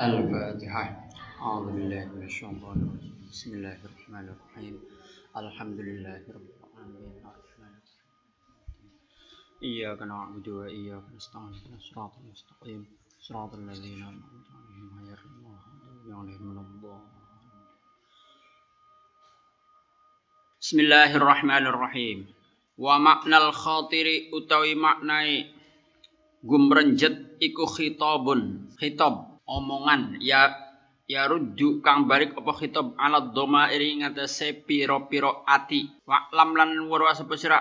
الفاتحة أعوذ بالله من الشيطان الرجيم بسم الله الرحمن الرحيم الحمد لله رب العالمين الرحمن الرحيم إياك نعبد وإياك نستعين اهدنا الصراط المستقيم صراط الذين أنعمت عليهم غير المغضوب عليهم ولا الضالين بسم الله الرحمن الرحيم wa maknal khatiri utawi maknai gumrenjet iku khitabun khitab omongan ya ya rujuk kang balik apa khitab ala iri ngatasé piro-piro ati lam lan warwa sapa sira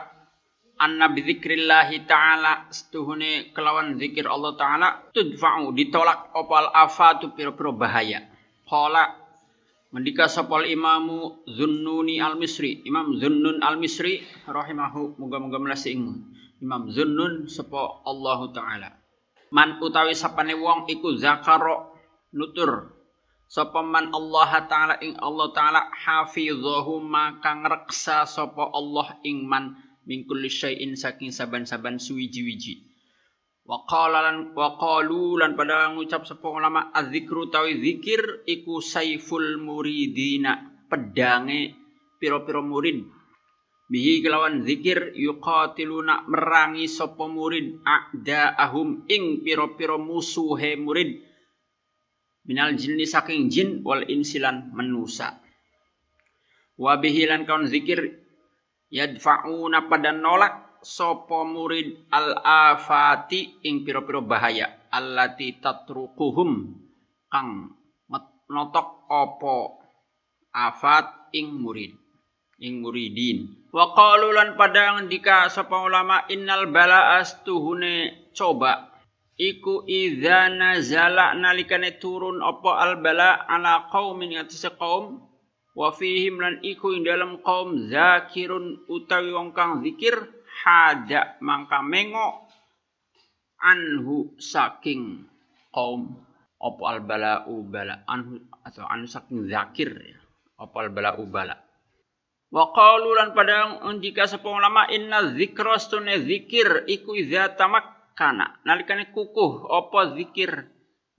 ta'ala setuhune kelawan zikir Allah taala tudfa'u ditolak opal afatu piro-piro bahaya qala Mendika sapal imamu Zunnuni al-Misri. Imam Zunnun al-Misri rahimahu muga-muga melasi Imam Zunnun sapa Allah taala. Man utawi sapane wong iku zakaro nutur sapa man Allah taala ing Allah taala hafizahu maka ngreksa sapa Allah ing man min kulli syai'in saking saban-saban suwiji-wiji. Wa qala lan wa qalu lan pada ngucap sapa ulama azzikru tawi zikir iku saiful muridina pedange piro-piro murid bihi kelawan zikir yuqatiluna merangi sapa murid a'daahum ing piro-piro musuhe murid. Minal jinni saking jin wal insilan manusa. Wa bihi lan kaun zikir yadfa'una pada nolak sopo murid al afati ing piro-piro bahaya. Allati tatrukuhum kang notok opo afat ing murid ing muridin. Wa qalu lan pada ngendika sapa ulama innal bala astuhune coba. Iku idza nazala nalikane turun opo al bala ala qaumin atase qaum wa fihim lan iku ing dalam qaum zakirun utawi wong kang zikir hada mangka mengo anhu saking kaum opo al bala anhu atau anhu saking zakir ya. Opo al bala wa qalu lan padang jika sapa ulama inna dzikra stune zikir iku idza tamakkana. Nalikane kukuh opo zikir?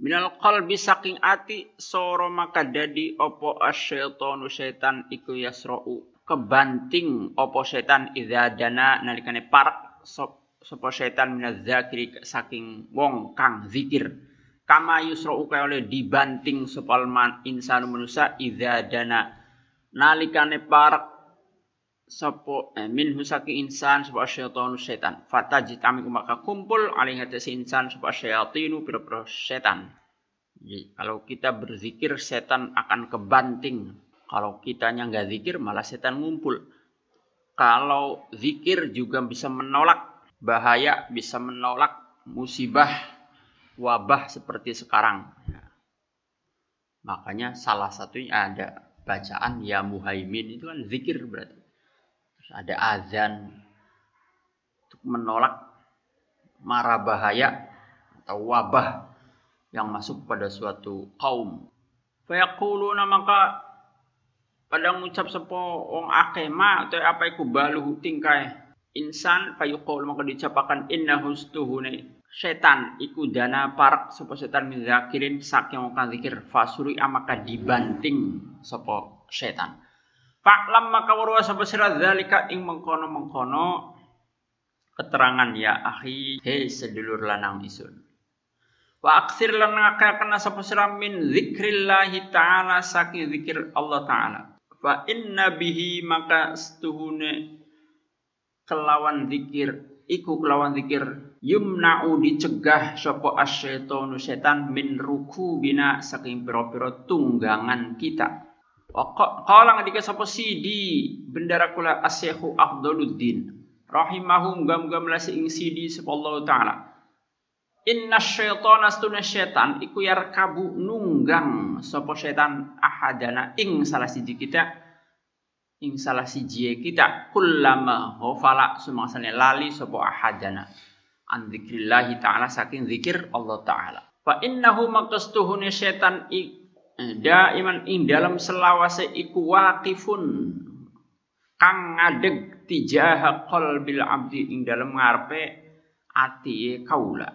Minal qalbi saking ati soro maka dadi opo asyaitonu syaitan iku yasra'u kebanting opo setan idza dana nalikane parak sop sapa setan minaz zakiri saking wong kang zikir. Kama yusra'u kaya oleh dibanting sopal man insan manusia idza dana. Nalikane parak sapa eh, min husaki insan sapa syaitanu setan fataji kami maka kumpul alih atas insan sapa syaitinu pira-pira setan jadi kalau kita berzikir setan akan kebanting kalau kitanya nggak zikir malah setan ngumpul. Kalau zikir juga bisa menolak bahaya, bisa menolak musibah, wabah seperti sekarang. Makanya salah satunya ada bacaan ya muhaimin itu kan zikir berarti. Terus ada azan untuk menolak mara bahaya atau wabah yang masuk pada suatu kaum. Fayaquluna maka pada ngucap sepo wong akeh ma atau apa iku balu tingkai insan fayuqul maka dicapakan inna hustuhune. Setan iku dana parak sapa setan min zakirin saking wong kang zikir fasuri amaka dibanting sapa setan Fa'lam maka warwa sapa sira zalika ing mengkono-mengkono keterangan ya akhi hei sedulur lanang isun wa aksir lan ngakaken sapa sira min zikrillahi taala saking zikir Allah taala Fa inna bihi maka setuhune kelawan zikir iku kelawan zikir yumna'u dicegah sapa asyaitonu setan min ruku bina saking pira-pira tunggangan kita. Qala ngadika sapa sidi bendara kula asyahu Afdaluddin rahimahu muga-muga melasi ing sidi Allah taala. Inna syaitana astuna syaitan iku yarkabu nunggang sapa syaitan ahadana ing salah siji kita ing salah siji kita kullama ghafala sumangsane lali sapa ahadana an dzikrillah taala saking zikir Allah taala. Fa innahu maqastuhune syaitan daiman ing dalam selawase iku waqifun. Kang ngadeg tijaha qalbil abdi ing dalam ngarepe ati kaula.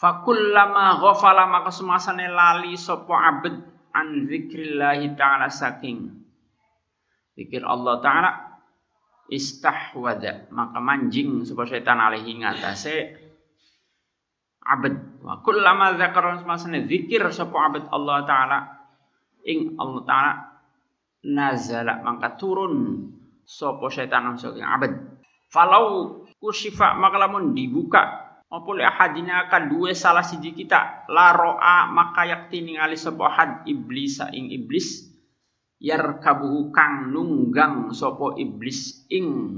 Fakullama ghafala maka semasane lali sapa abd an zikrillahi ta'ala saking zikir Allah ta'ala. Istahwada maka manjing sapa setan alaihi ngatasé abd wa kullama dzakara semasane zikir sapa abd Allah ta'ala ing Allah ta'ala nazala maka turun sapa setan saking abd falau kusifa maka lamun dibuka apa li ahadina akan dua salah siji kita la ro'a maka yakti ningali sapa had iblis ing iblis yarkabuhu kang nunggang sapa iblis ing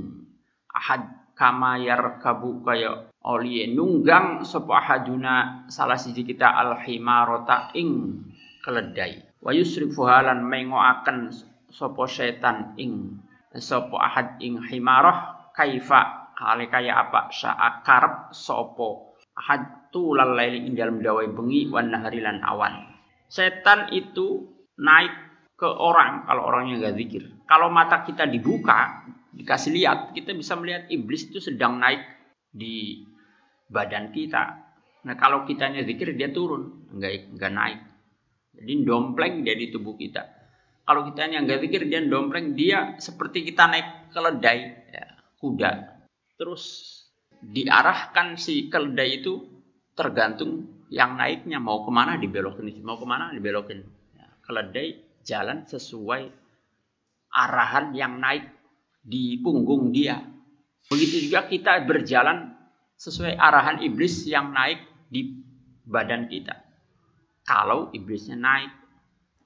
ahad kama yarkabu kaya oli nunggang sapa ahaduna salah siji kita al himarota ing keledai wa yusrifu halan mengoaken sapa setan ing sapa ahad ing himarah kaifa kali kaya apa sa'akarep sopo hatu lalaili ing dalam dawai bengi wan nahari lan awan. Setan itu naik ke orang kalau orangnya nggak zikir. Kalau mata kita dibuka dikasih lihat kita bisa melihat iblis itu sedang naik di badan kita. Nah kalau kitanya zikir dia turun. Nggak nggak naik jadi dompleng dia di tubuh kita. Kalau kitanya nggak zikir dia dompleng dia seperti kita naik keledai ya, kuda. Terus diarahkan si keledai itu tergantung yang naiknya. Mau ke mana dibelokin. Mau ke mana dibelokin. Ya, keledai jalan sesuai arahan yang naik di punggung dia. Begitu juga kita berjalan sesuai arahan iblis yang naik di badan kita kalau iblisnya naik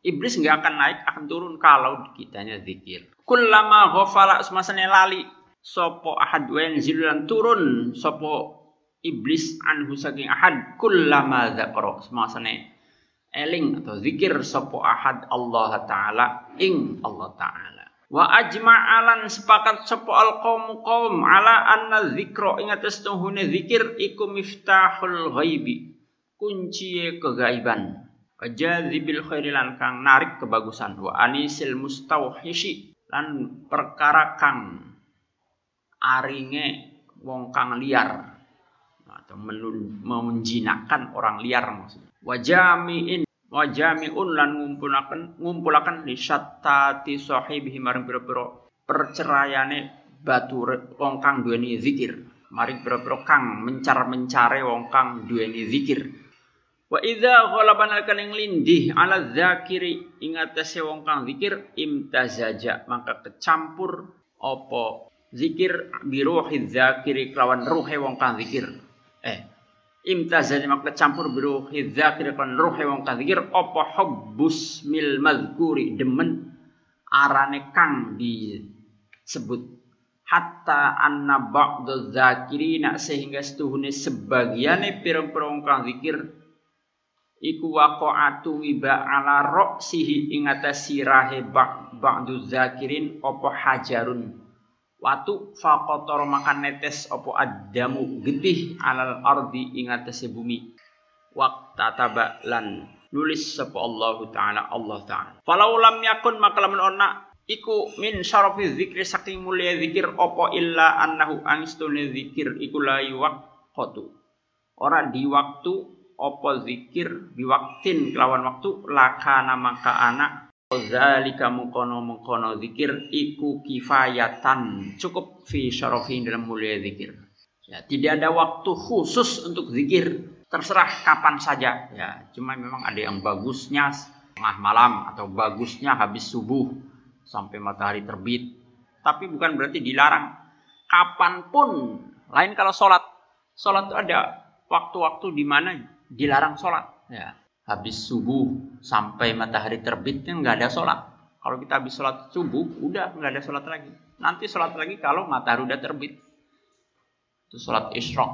iblis nggak akan naik akan turun kalau kitanya zikir. Kullama ghafala semasanya lali sopo ahad wa yanzilulan turun sopo iblis anhu saking ahad kullama dzakara semasane eling atau zikir sopo ahad Allah taala ing Allah taala. Wa ajma'alan sepakat sopo al qaum ala anna dzikra ing atas tuhune zikir iku miftahul ghaibi kunci kegaiban. Wajazibil khairi lan kang narik kebagusan. Wa anisil mustauhishi lan perkara kang aringe wong kang liar. Atau menjinakkan orang liar maksudnya. Wajamiin wajamiun lan ngumpulaken ngumpulaken li syattati sahibihi maring pira-pira percerayane batu wong kang duweni zikir. Maring pira-pira kang mencar-mencare wong kang duweni zikir wa idza ghalaban alkan lindih ala zakiri ingatase wong kang zikir imtazaja maka kecampur opo zikir biruhi zakiri kelawan ruhe wong kang zikir. Eh imtazani mak campur biruhi zakiri kelawan ruhe wong kang zikir apa hubbus mil mazkuri demen arane kang disebut. Hatta anna ba'd zakirina sehingga setuhune sebagiane pirang-pirang kang zikir iku waqa'atu wiba ala roksihi ing atas sirahe ba'du zakirin apa hajarun Watu fakotor makan netes opo adamu getih alal ardi ingat bumi. Waktu taba lan nulis sapa Allah taala Allah taala. Falau lam yakun maka lamun ona iku min syarafi zikri saking mulia zikir opo illa annahu angstune zikir iku la yuwaqatu. Ora di waktu opo zikir waktin kelawan waktu lakana maka anak Zalika mukono mukono zikir iku kifayatan cukup fi syarafin dalam mulia zikir. Ya, tidak ada waktu khusus untuk zikir. Terserah kapan saja. Ya, cuma memang ada yang bagusnya tengah malam atau bagusnya habis subuh sampai matahari terbit. Tapi bukan berarti dilarang. Kapan pun. Lain kalau sholat. Sholat itu ada waktu-waktu di mana dilarang sholat. Ya, habis subuh sampai matahari terbit kan nggak ada sholat. Kalau kita habis sholat subuh, udah nggak ada sholat lagi. Nanti sholat lagi kalau matahari udah terbit. Itu sholat isyrok,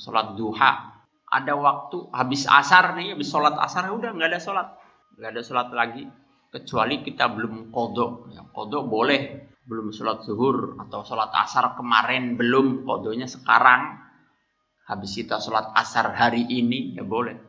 sholat duha. Ada waktu habis asar nih, habis sholat asar udah nggak ada sholat. Nggak ada sholat lagi. Kecuali kita belum kodok. Ya, kodok boleh. Belum sholat zuhur atau sholat asar kemarin belum. Kodonya sekarang. Habis kita sholat asar hari ini ya boleh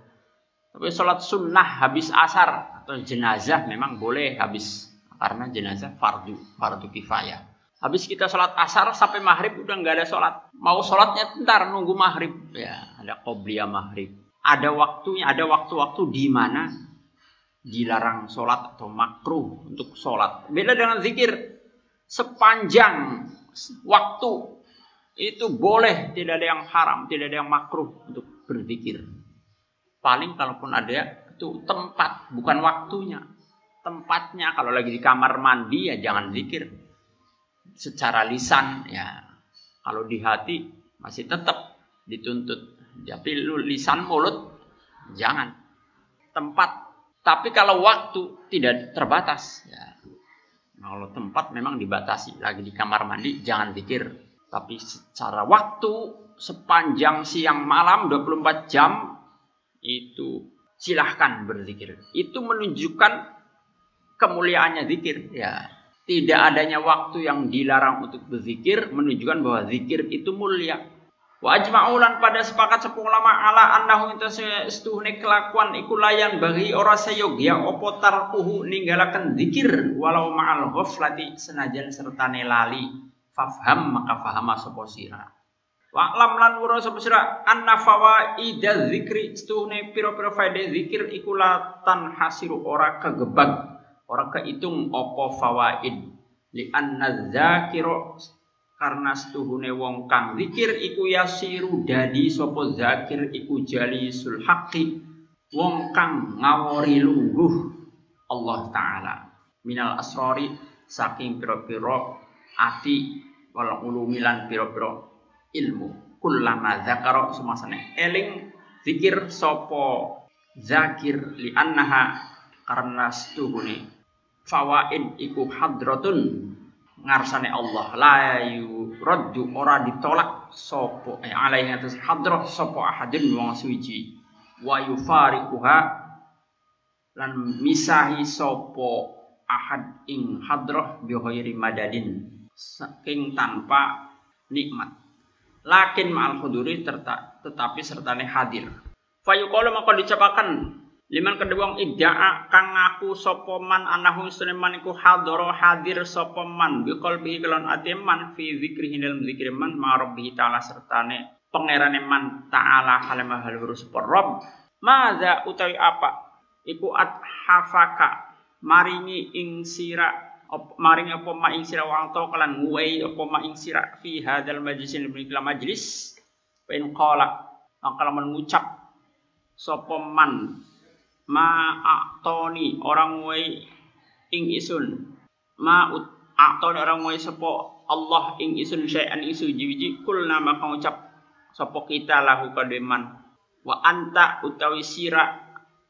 tapi sholat sunnah habis asar atau jenazah memang boleh habis karena jenazah fardu fardu kifayah. Habis kita sholat asar sampai maghrib udah nggak ada sholat. Mau sholatnya ntar nunggu maghrib. Ya ada qobliyah maghrib. ada waktunya, ada waktu-waktu di mana dilarang sholat atau makruh untuk sholat. Beda dengan zikir. Sepanjang waktu itu boleh, tidak ada yang haram, tidak ada yang makruh untuk berzikir. Paling kalaupun ada itu tempat, bukan waktunya. Tempatnya kalau lagi di kamar mandi ya jangan zikir. Secara lisan ya. Kalau di hati masih tetap dituntut. Tapi lisan mulut jangan. Tempat tapi kalau waktu tidak terbatas, ya. Kalau tempat memang dibatasi. Lagi di kamar mandi jangan pikir. Tapi secara waktu sepanjang siang malam 24 jam itu silahkan berzikir. Itu menunjukkan kemuliaannya zikir. Ya. Tidak adanya waktu yang dilarang untuk berzikir menunjukkan bahwa zikir itu mulia. Wa ajma'ulan pada sepakat sepuluh ulama ala annahu intasestuhne kelakuan iku layan bagi ora sayogya opo tarkuhu ninggalaken zikir walau ma'al ghaflati senajan sertane lali fafham maka fahama sapa sira? Wa lam lan wura sapa sira? Anna fawaida zikri stuhne piro-piro faedah zikir iku latan hasiru ora kegebag ora keitung opo fawaid. Li anna zakiro karena setuhune wong kang zikir iku yasiru dadi sapa zakir iku jalisul haqqi wong kang ngawori lungguh Allah taala. Minal asrori saking pira-pira ati wal ulumilan pira-pira ilmu. Kullama zakara sumasane eling zikir sapa? Zakir li annaha karena setuhune. Fawaid iku hadratun. Ngarsane Allah. La yuraddu ora ditolak sapa eh, alaihi atas hadrah sapa ahadin wong suci. Wa yufariquha lan misahi sapa ahad ing hadrah bi madadin saking tanpa nikmat. Lakin ma'al huduri tetapi sertane hadir. Fayuqalu maka dicapakan Liman kedua idda'a kang ngaku sapa man anahu Sulaiman iku hadir sapa man bi qalbihi kelon ati man fi zikrihi dalam zikir man ma ta'ala sertane pangerane man ta'ala halama hal sapa rabb. Maza utawi apa? Iku at hafaka maringi ing sira op, maringi apa ma ing sira wang to kelan nguwei apa ma ing sira fi hadzal majlis ing majlis. Wa in qala maka mengucap sapa man ma'atoni orang wai ing isun? Ma atoni orang wai sapa Allah ing isun syai'an isu? Jiwiji kul nama kang ucap sapa kita lahu kademan wa anta utawi sira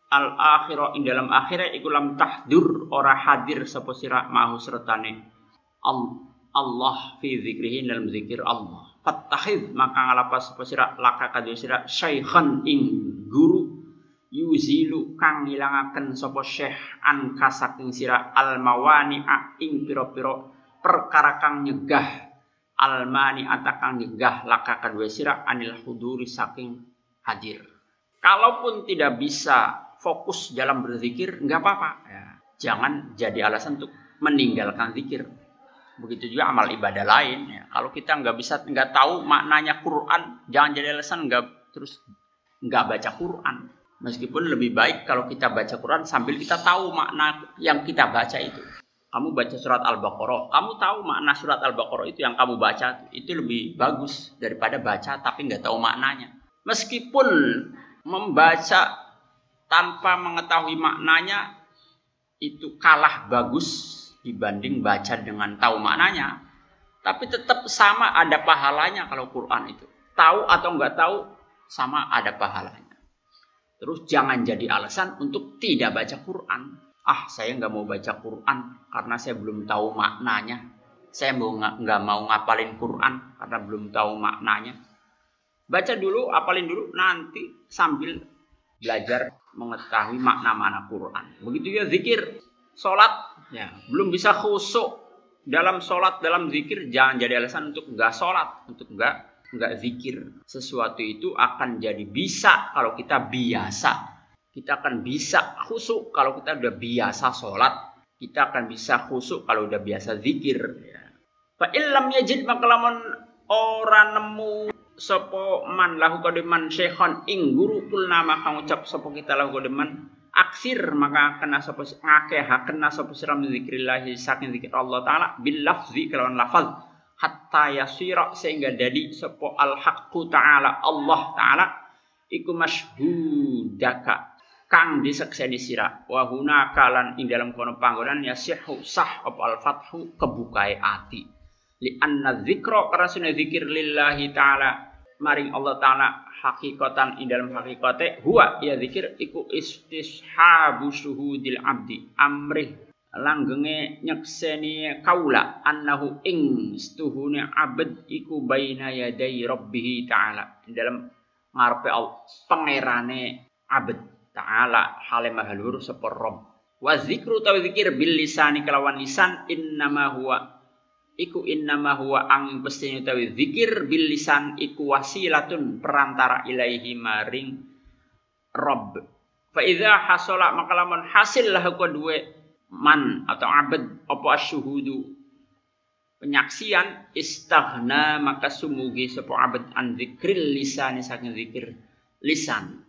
al akhirah ing dalam akhirat iku lam tahdur ora hadir sapa sira mahu sertane Allah fi zikrihi dalam zikir Allah. Fattakhid maka ngalapas sapa sira laka kadhe sira syaikhan ing guru yuzilu kang ngilangaken sapa syekh an kasaking sira al mawani ing pira-pira perkara kang nyegah. Al mani atakang nyegah laka kadua sira anil huduri saking hadir. Kalaupun tidak bisa fokus dalam berzikir nggak apa-apa ya, jangan jadi alasan untuk meninggalkan zikir begitu juga amal ibadah lain ya. kalau kita nggak bisa nggak tahu maknanya Quran jangan jadi alasan nggak terus nggak baca Quran Meskipun lebih baik kalau kita baca Quran sambil kita tahu makna yang kita baca itu. Kamu baca surat Al-Baqarah, kamu tahu makna surat Al-Baqarah itu yang kamu baca itu lebih bagus daripada baca tapi nggak tahu maknanya. Meskipun membaca tanpa mengetahui maknanya itu kalah bagus dibanding baca dengan tahu maknanya, tapi tetap sama ada pahalanya kalau Quran itu. Tahu atau nggak tahu sama ada pahalanya. Terus jangan jadi alasan untuk tidak baca Quran. Ah, saya nggak mau baca Quran karena saya belum tahu maknanya. Saya mau nggak mau ngapalin Quran karena belum tahu maknanya. Baca dulu, apalin dulu, nanti sambil belajar mengetahui makna-makna Quran. Begitu ya zikir, sholat, ya belum bisa khusuk dalam sholat, dalam zikir, jangan jadi alasan untuk nggak sholat, untuk nggak nggak zikir sesuatu itu akan jadi bisa kalau kita biasa kita akan bisa khusuk kalau kita udah biasa sholat kita akan bisa khusuk kalau udah biasa zikir ya. Illam yajid maka lamun ora nemu sapa man lahu kadiman syekhon ing guru kulna maka ngucap sapa kita lahu kadiman aksir maka kena sapa ngakeh kena sapa siram zikrillah saking zikir Allah taala bil lafzi kelawan lafaz. Hatta yasira sehingga dadi sapa al haqqu taala Allah taala iku masyhudaka kang disekseni sira. Wa huna kalan ing dalam kono panggonan yasihu sah apa al fathu kebukae ati. Li anna dzikra karena sunah zikir lillahi taala maring Allah taala hakikatan ing dalam hakikate huwa ya zikir iku istishabu syuhudil abdi amrih langgenge nyekseni kaula annahu ing stuhune abad iku baina yadai rabbih taala. Dalam ngarepe pangerane abad taala hale mahalur sapa rabb. Wa zikru tawi zikir bil lisani kelawan lisan innama huwa iku innama huwa ang pestine utawi zikir bil lisan iku wasilatun perantara ilaihi maring rob fa idza hasala maka lamun hasil lah duwe man atau abad apa asyuhudu penyaksian istaghna maka sumugi sapa abad an zikril lisan saking zikir lisan.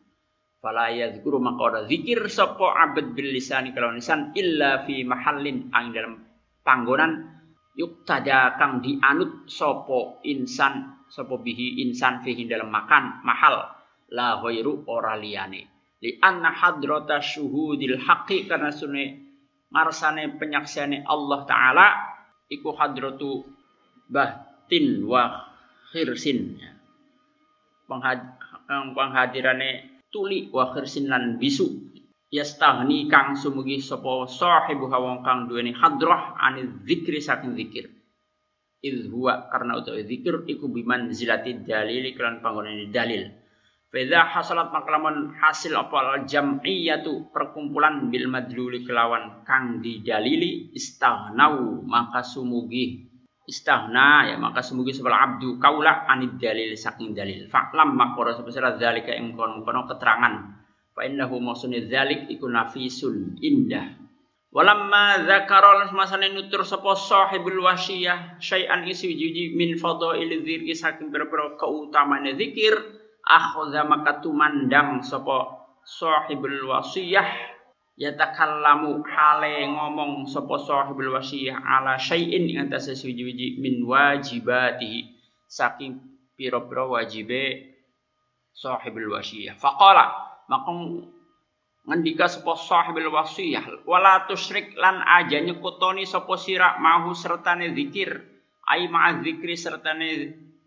Fala yadhkuru maka ora zikir sapa abad bil lisan kalau lisan illa fi mahallin ang dalam panggonan yuk tada kang dianut sopo insan sopo bihi insan fihi dalam makan mahal. La ghairu ora liyane. Li anna hadrata syuhudil haqqi karena sune ngarsane penyaksiane Allah taala iku hadratu batin wa khirsin. Penghadirane tuli wa khirsin lan bisu yastahni kang sumugi sapa sahibu hawang kang duweni hadrah anil zikri saking zikir id huwa karena utawi zikir iku biman zilati dalil kelan panggonan dalil. Fedha hasalat maklaman hasil apa jam'iyatu perkumpulan bil madluli kelawan kang didalili istaghnau maka sumugi. Istahna ya maka sumugi sebal abdu kaula anid dalil saking dalil. Fa'lam makora sebesar dalika ing kono keterangan fa innahu maksudnya dzalik iku nafisun indah. Walamma dzakara masane nutur sapa sahibul wasiyah syai'an isi juji min fadail dzikri saking berpero keutamane zikir akhadha maka tumandang sapa sahibul wasiyah yatakallamu hale ngomong sapa sahibul wasiyah ala syai'in ing atas suji min wajibatihi saking pira-pira wajibe sahibul wasiyah faqala maka ngendika sapa sahibul wasiyah wala tusyrik lan aja nyekutoni sapa sira mahu sertane zikir ai ma'a zikri sertane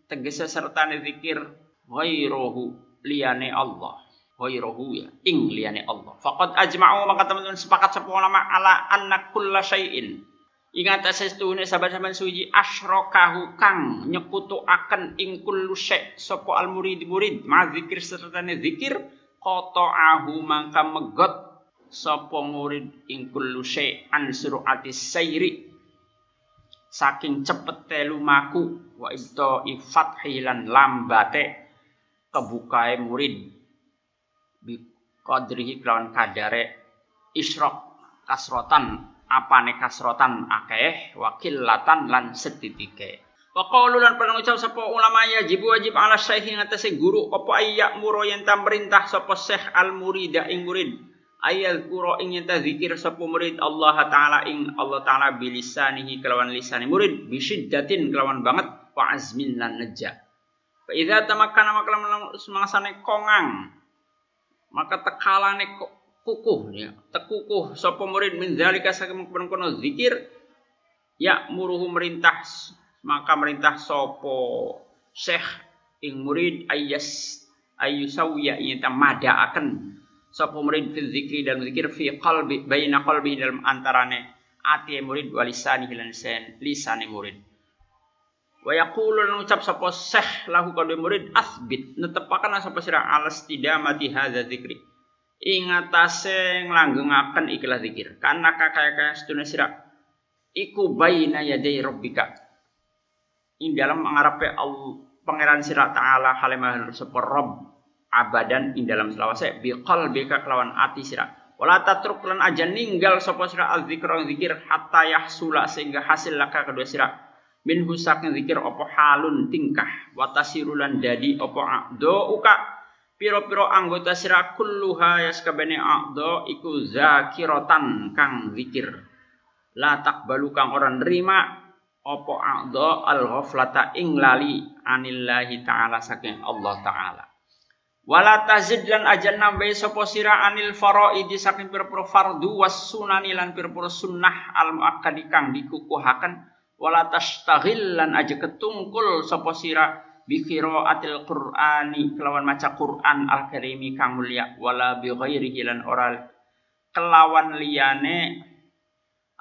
tegese sertane zikir ghairuhu liyane Allah. Ghairuhu ya ing liyane Allah. Faqad ajma'u maka teman-teman sepakat sapa ulama ala anna kulla syai'in. Ingat sestuhune sahabat-sahabat suji asrokahu kang nyekutu akan ing kullu syai' sapa al murid murid ma zikir sertane zikir qata'ahu mangka megot sapa murid ing kullu syai'an surati sayri saking cepete lumaku wa ibta ifathi lan lambate kebukae murid. Bi qadrihi kelawan kadare isyrok kasrotan apane kasrotan akeh wakilatan lan setitike Wa qalu lan pernah ucap sapa ulama ya jibu wajib ala syekh ngatasi guru apa ayyak muro yen ta merintah sapa syekh al murida ing murid? Ayat kuro ing yen ta zikir sapa murid? Allah taala ing Allah taala bilisanihi kelawan lisani murid. Bisyiddatin kelawan banget. Wa azmin lan neja fa idza tamakkana maka semangasane kongang maka tekalane kukuh ya tekukuh sapa murid min zalika saking kono zikir ya muruhu merintah maka merintah sopo syekh ing murid ayas ayusawiya ita mada akan sopo murid fil zikri dan zikir fi qalbi baina qalbi dalam antarane ati murid walisani hilan sen lisani murid. Wa yaqulu lan ucap sapa syekh lahu kadhe murid asbit netepaken sapa sira alas tidamati hadza zikri. Ing atase nglanggengaken ikilah zikir. Karena kakaya sedune sira iku baina yadai rabbika ing dalam mengarepe pangeran sira taala halimah sapa rob abadan ing dalam selawase bi qalbika kelawan ati sira wala tatruk lan aja ninggal sapa sira al zikra zikir hatta yahsula sehingga hasil laka kedua sira min husakin zikir opo halun tingkah watasirulan dadi opo a'do uka. Piro-piro anggota sira kulluha yaskabene a'do iku zakirotan kang zikir. La takbalu orang nerima opo a'do al ghaflata ing lali anillahi ta'ala saking Allah ta'ala. Wala tazid lan ajan nambahi sapa sira anil faraidi saking pira-pira fardu was sunani lan pira-pira sunnah al muakkadi kang dikukuhaken. Wala tastaghil lan aja ketungkul sapa sira bi qiraatil qur'ani kelawan maca Quran al karimi kang mulia. Wala bi ghairihi lan ora kelawan liyane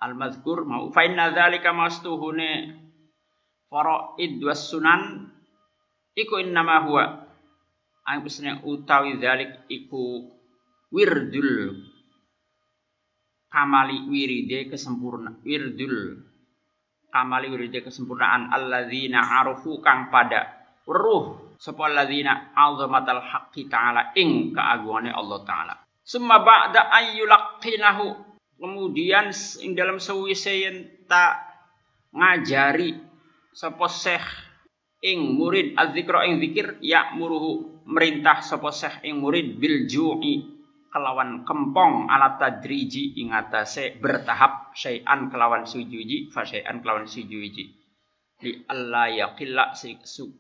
al mazkur mau. Fa inna dzalika mastuhune faraid was sunan. Iku innama huwa. Ang utawi dzalik iku wirdul kamali wiride kesempurna wirdul kamali wiride kesempurnaan alladzina arufu kang pada ruh sapa alladzina azamatal haqqi ta'ala ing keagungane Allah taala. Summa ba'da ayyulaqinahu kemudian ing dalam sewise ta ngajari sapa syekh ing murid adzikra ing zikir ya muruhu merintah sapa syekh ing murid bil ju'i kelawan kempong alat tadriji ing atase bertahap syai'an kelawan sujuji fa syai'an kelawan sujuji li alla yaqilla su,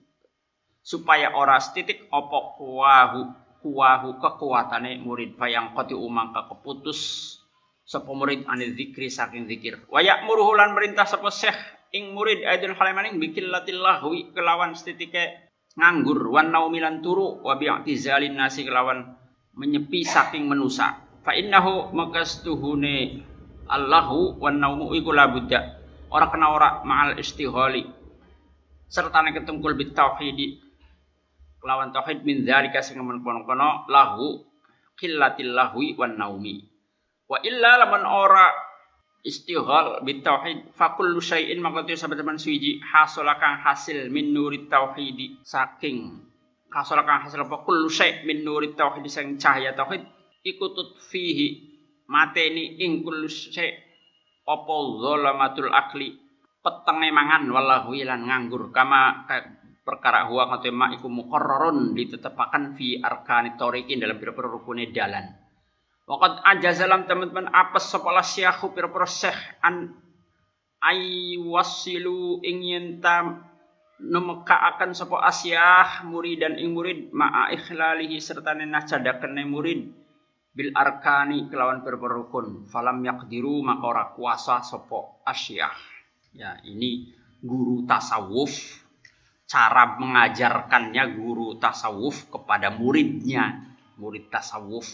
supaya ora titik opo kuwahu kuwahu kekuatane murid yang koti umang keputus sapa murid ane zikri saking zikir. Wa ya'muruhu lan merintah sapa syekh ing murid aidul halamaning bikillatil lahwi kelawan setitike nganggur. Wan naumilan turu wa bi'tizalin nasi kelawan menyepi saking menusa. Fa innahu makastuhune Allahu wan naumu iku la budda. Ora kena ora ma'al istighali. Serta ketungkul bit tauhid lawan tauhid min zalika sing kono lahu qillatil lahwi wan naumi wa illa laman ora istighal bit tauhid fa kullu syai'in maka saben suci hasolakang hasil min nurit tauhid saking. Kasal kang hasil apa? Kullu syai' min nuri tauhid sing cahaya tauhid ikutut fihi mateni ing kullu syai' apa zalamatul akli? Petenge mangan wallahu lan nganggur. Kama perkara huwa kate mak iku muqarrarun ditetepakan fi arkani tariqin dalam pira-pira rukune dalan Waqad ajazalam teman-teman apes sapa syekhu pira-pira syekh an ay wasilu ing tam akan sapa asyah dan ing murid ma'a ikhlalihi serta nenah cadakene murid bil arkani kelawan berperukun falam yakdiru maka ora kuasa sapa asyah. Ya ini guru tasawuf cara mengajarkannya guru tasawuf kepada muridnya. Murid tasawuf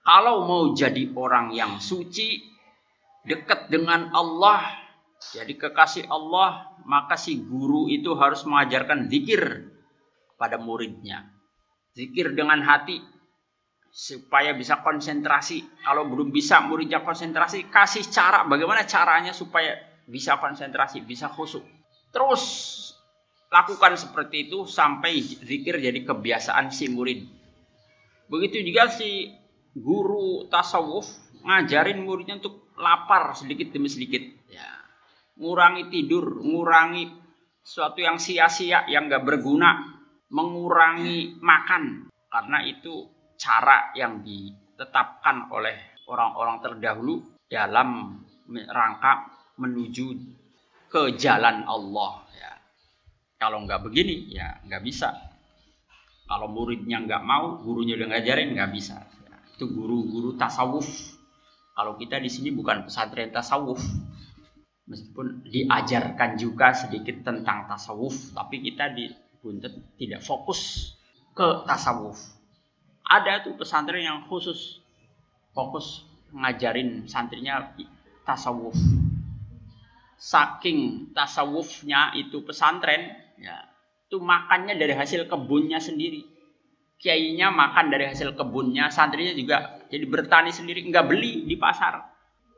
kalau mau jadi orang yang suci dekat dengan Allah jadi kekasih Allah, maka si guru itu harus mengajarkan zikir pada muridnya. Zikir dengan hati supaya bisa konsentrasi. Kalau belum bisa muridnya konsentrasi, kasih cara bagaimana caranya supaya bisa konsentrasi, bisa khusyuk. Terus lakukan seperti itu sampai zikir jadi kebiasaan si murid. Begitu juga si guru tasawuf ngajarin muridnya untuk lapar sedikit demi sedikit. Ya, ngurangi tidur, ngurangi sesuatu yang sia-sia, yang gak berguna, mengurangi makan. Karena itu cara yang ditetapkan oleh orang-orang terdahulu dalam rangka menuju ke jalan Allah. Ya. Kalau nggak begini, ya nggak bisa. Kalau muridnya nggak mau, gurunya udah ngajarin nggak bisa. Itu guru-guru tasawuf. Kalau kita di sini bukan pesantren tasawuf, meskipun diajarkan juga sedikit tentang tasawuf tapi kita di Buntet tidak fokus ke tasawuf. Ada tuh pesantren yang khusus fokus ngajarin santrinya tasawuf. Saking tasawufnya itu pesantren ya itu makannya dari hasil kebunnya sendiri kiainya makan dari hasil kebunnya santrinya juga jadi bertani sendiri nggak beli di pasar.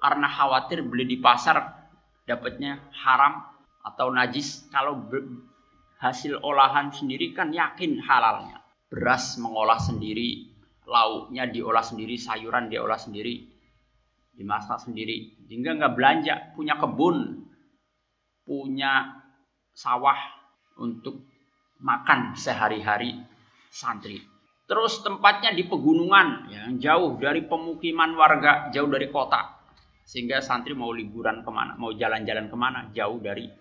Karena khawatir beli di pasar dapatnya haram atau najis. Kalau hasil olahan sendiri kan yakin halalnya. Beras mengolah sendiri lauknya diolah sendiri sayuran diolah sendiri dimasak sendiri. Sehingga nggak belanja punya kebun punya sawah untuk makan sehari-hari santri. Terus tempatnya di pegunungan yang jauh dari pemukiman warga, jauh dari kota. Sehingga santri mau liburan ke mana, mau jalan-jalan ke mana, jauh dari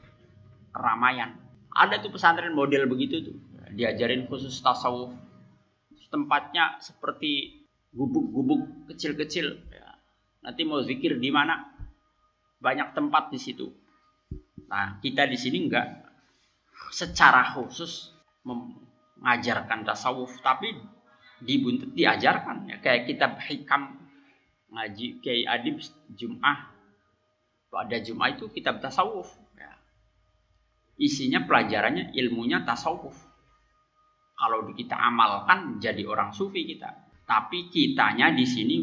keramaian. Ada tuh pesantren model begitu tuh. Diajarin khusus tasawuf. Tempatnya seperti gubuk-gubuk kecil-kecil. Ya. Nanti mau zikir di mana? Banyak tempat di situ. Nah, kita di sini enggak secara khusus mengajarkan tasawuf, tapi di Buntet diajarkan ya. Kayak kitab hikam ngaji kayak adib Jum'ah. Pada Jum'ah itu kitab tasawuf ya. isinya pelajarannya ilmunya tasawuf. Kalau kita amalkan jadi orang sufi kita. Tapi kitanya di sini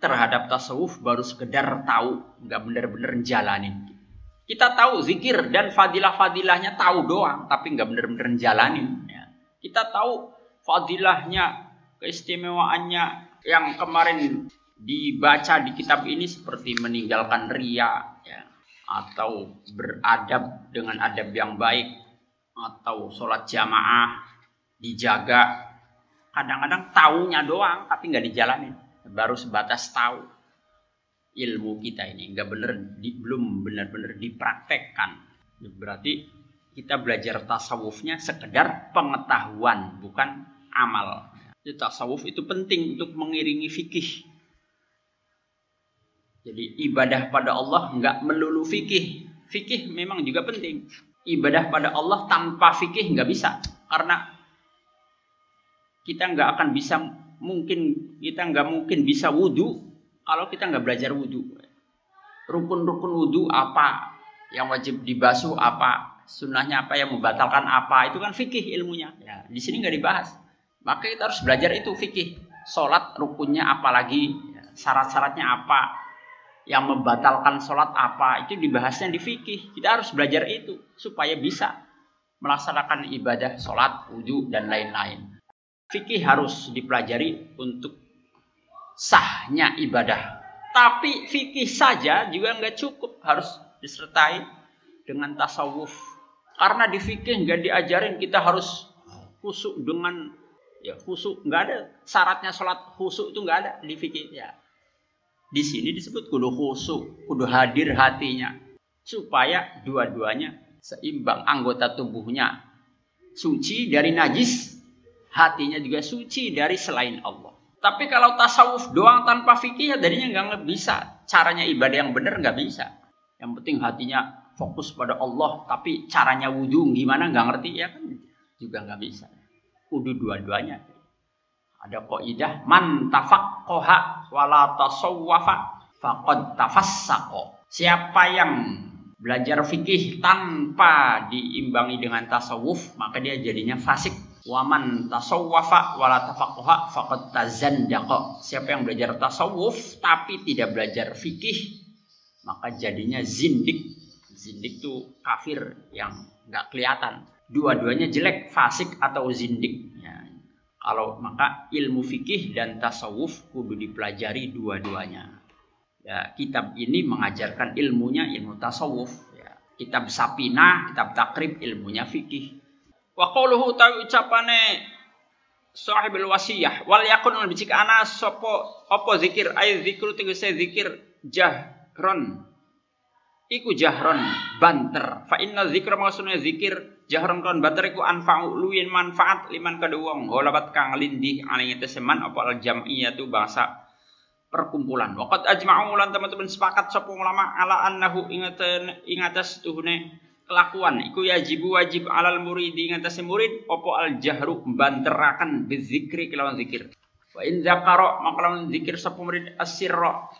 terhadap tasawuf baru sekedar tahu nggak bener-bener jalanin. Kita tahu zikir dan fadilah-fadilahnya tahu doang tapi nggak bener-bener jalanin ya. kita tahu fadilahnya keistimewaannya yang kemarin dibaca di kitab ini seperti meninggalkan ria ya, atau beradab dengan adab yang baik atau sholat jamaah dijaga. Kadang-kadang taunya doang tapi nggak dijalanin. Baru sebatas tahu ilmu kita ini nggak bener di, belum benar-benar dipraktekkan. Berarti kita belajar tasawufnya sekedar pengetahuan bukan amal jadi tasawuf itu penting untuk mengiringi fikih. Jadi ibadah pada Allah nggak melulu fikih. Fikih memang juga penting. Ibadah pada Allah tanpa fikih nggak bisa. Karena kita nggak akan bisa mungkin kita nggak mungkin bisa wudhu kalau kita nggak belajar wudhu. Rukun-rukun wudhu apa? Yang wajib dibasuh apa? Sunnahnya apa? Yang membatalkan apa? Itu kan fikih ilmunya. Ya, di sini nggak dibahas. Maka kita harus belajar itu fikih. Sholat rukunnya apalagi, syarat-syaratnya apa, yang membatalkan sholat apa, itu dibahasnya di fikih. Kita harus belajar itu supaya bisa melaksanakan ibadah sholat, wudhu, dan lain-lain. Fikih harus dipelajari untuk sahnya ibadah. Tapi fikih saja juga nggak cukup, harus disertai dengan tasawuf. Karena di fikih nggak diajarin kita harus khusyuk dengan ya khusyuk. Nggak ada. Syaratnya sholat khusyuk itu nggak ada di fikih. Ya. Di sini disebut kudu khusyuk kudu hadir hatinya. Supaya dua-duanya seimbang anggota tubuhnya. Suci dari najis hatinya juga suci dari selain Allah. Tapi kalau tasawuf doang tanpa fikih ya jadinya nggak bisa. Caranya ibadah yang benar nggak bisa. Yang penting hatinya fokus pada Allah tapi caranya wudhu gimana nggak ngerti ya kan? Juga nggak bisa kudu dua-duanya. Ada kaidah man tafaqqaha wala tasawwafa faqad tafassaqa. Siapa yang belajar fikih tanpa diimbangi dengan tasawuf, maka dia jadinya fasik. Waman tasawwafa wala tafaqqaha faqad tazandaqa. Siapa yang belajar tasawuf tapi tidak belajar fikih, maka jadinya zindik. Zindik itu kafir yang nggak kelihatan dua-duanya jelek, fasik atau zindik. Ya. Kalau maka ilmu fikih dan tasawuf kudu dipelajari dua-duanya. Ya, kitab ini mengajarkan ilmunya ilmu tasawuf. Ya. Kitab Sapina, kitab Takrib ilmunya fikih. Wa qauluhu tawi ucapane sahibul wasiyah wal yakun bicika ana sopo opo zikir ay zikru tegese zikir jahron iku jahron banter. Fa inna zikra maksudnya zikir jahron kon bateriku anfa'u luwin manfaat liman kada wong. Holabat kang lindih aling seman apa al jam'iyatu bahasa perkumpulan. Waqad ajma'u lan teman-teman sepakat sapa ulama ala annahu ingatan ingatas tuhune kelakuan. Iku yajibu wajib alal muridi ingatas murid apa al jahru banterakan bizikri kelawan zikir. Wa in zakara maka zikir sapa murid asirra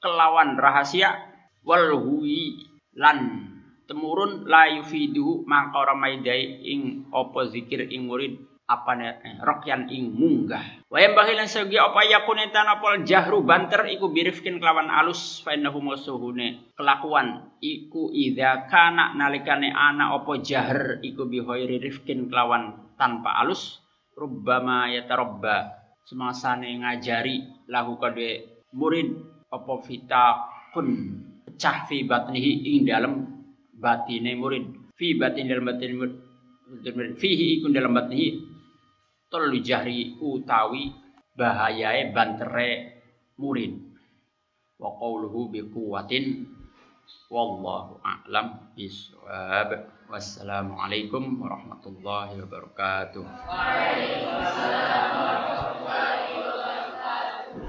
kelawan rahasia wal huwi lan temurun la yufidu mangka ora maidai ing apa zikir ing murid apa eh, rokyan ing munggah. Wa yang bahilan segi apa yakunetan apa jahru banter iku birifkin kelawan alus fa innahu musuhune kelakuan iku idza kana nalikane ana apa jahr iku bi khairi rifkin kelawan tanpa alus rubbama yatarabba semasane ngajari lahu kade murid apa kun pecah fi batnihi ing dalem batine murid. Fi batin dalam batin fihi ikun dalam batnihi tolu jahri utawi bahayae bantere murid. Wa qawluhu bi quwwatin. Wallahu a'lam bisawab wassalamu alaikum warahmatullahi wabarakatuh. Waalaikumsalam